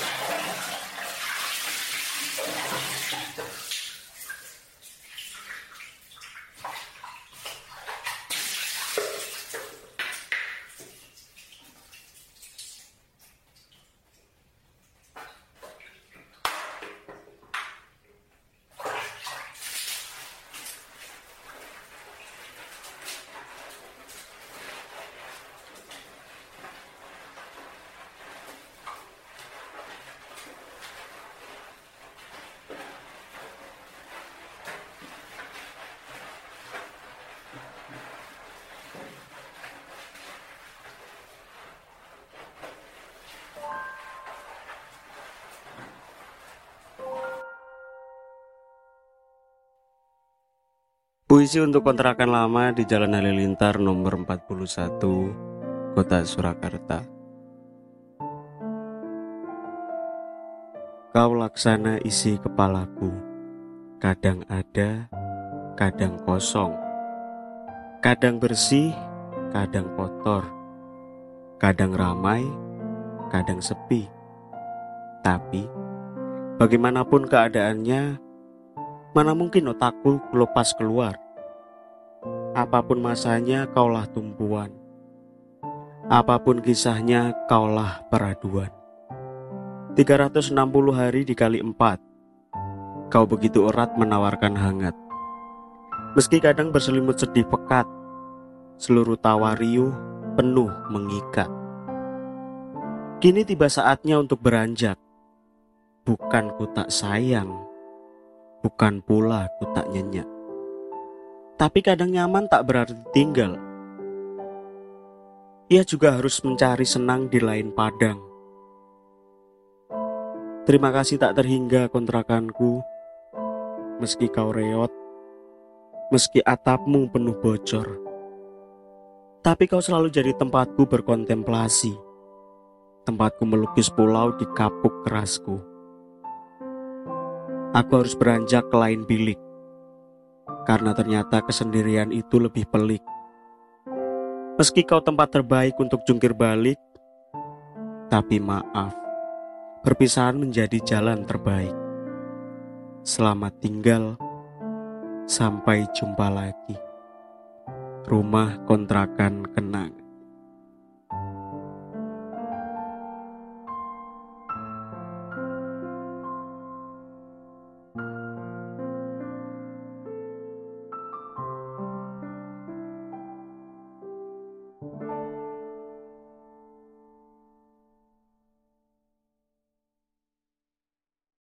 Yeah. Puisi untuk kontrakan lama di Jalan Halilintar nomor 41, Kota Surakarta. Kau laksana isi kepalaku, kadang ada, kadang kosong, kadang bersih, kadang kotor, kadang ramai, kadang sepi. Tapi, bagaimanapun keadaannya, Mana mungkin otakku lepas keluar. Apa pun masanya kaulah tumpuan. Apa pun kisahnya kaulah peraduan. 360 hari dikali empat. Kau begitu erat menawarkan hangat. Meski kadang berselimut sedih pekat, seluruh tawa riuh penuh mengikat. Kini tiba saatnya untuk beranjak. Bukan ku tak sayang, Bukan pula ku tak nyenyak. Tapi kadang nyaman tak berarti tinggal. Ia juga harus mencari senang di lain padang. Terima kasih tak terhingga kontrakanku, meski kau reot, meski atapmu penuh bocor. Tapi kau selalu jadi tempatku berkontemplasi, tempatku melukis pulau di kapuk kerasku. Aku harus beranjak ke lain bilik. Karena ternyata kesendirian itu lebih pelik. Meski kau tempat terbaik untuk jungkir balik, tapi maaf, perpisahan menjadi jalan terbaik. Selamat tinggal, sampai jumpa lagi. Rumah kontrakan kenang.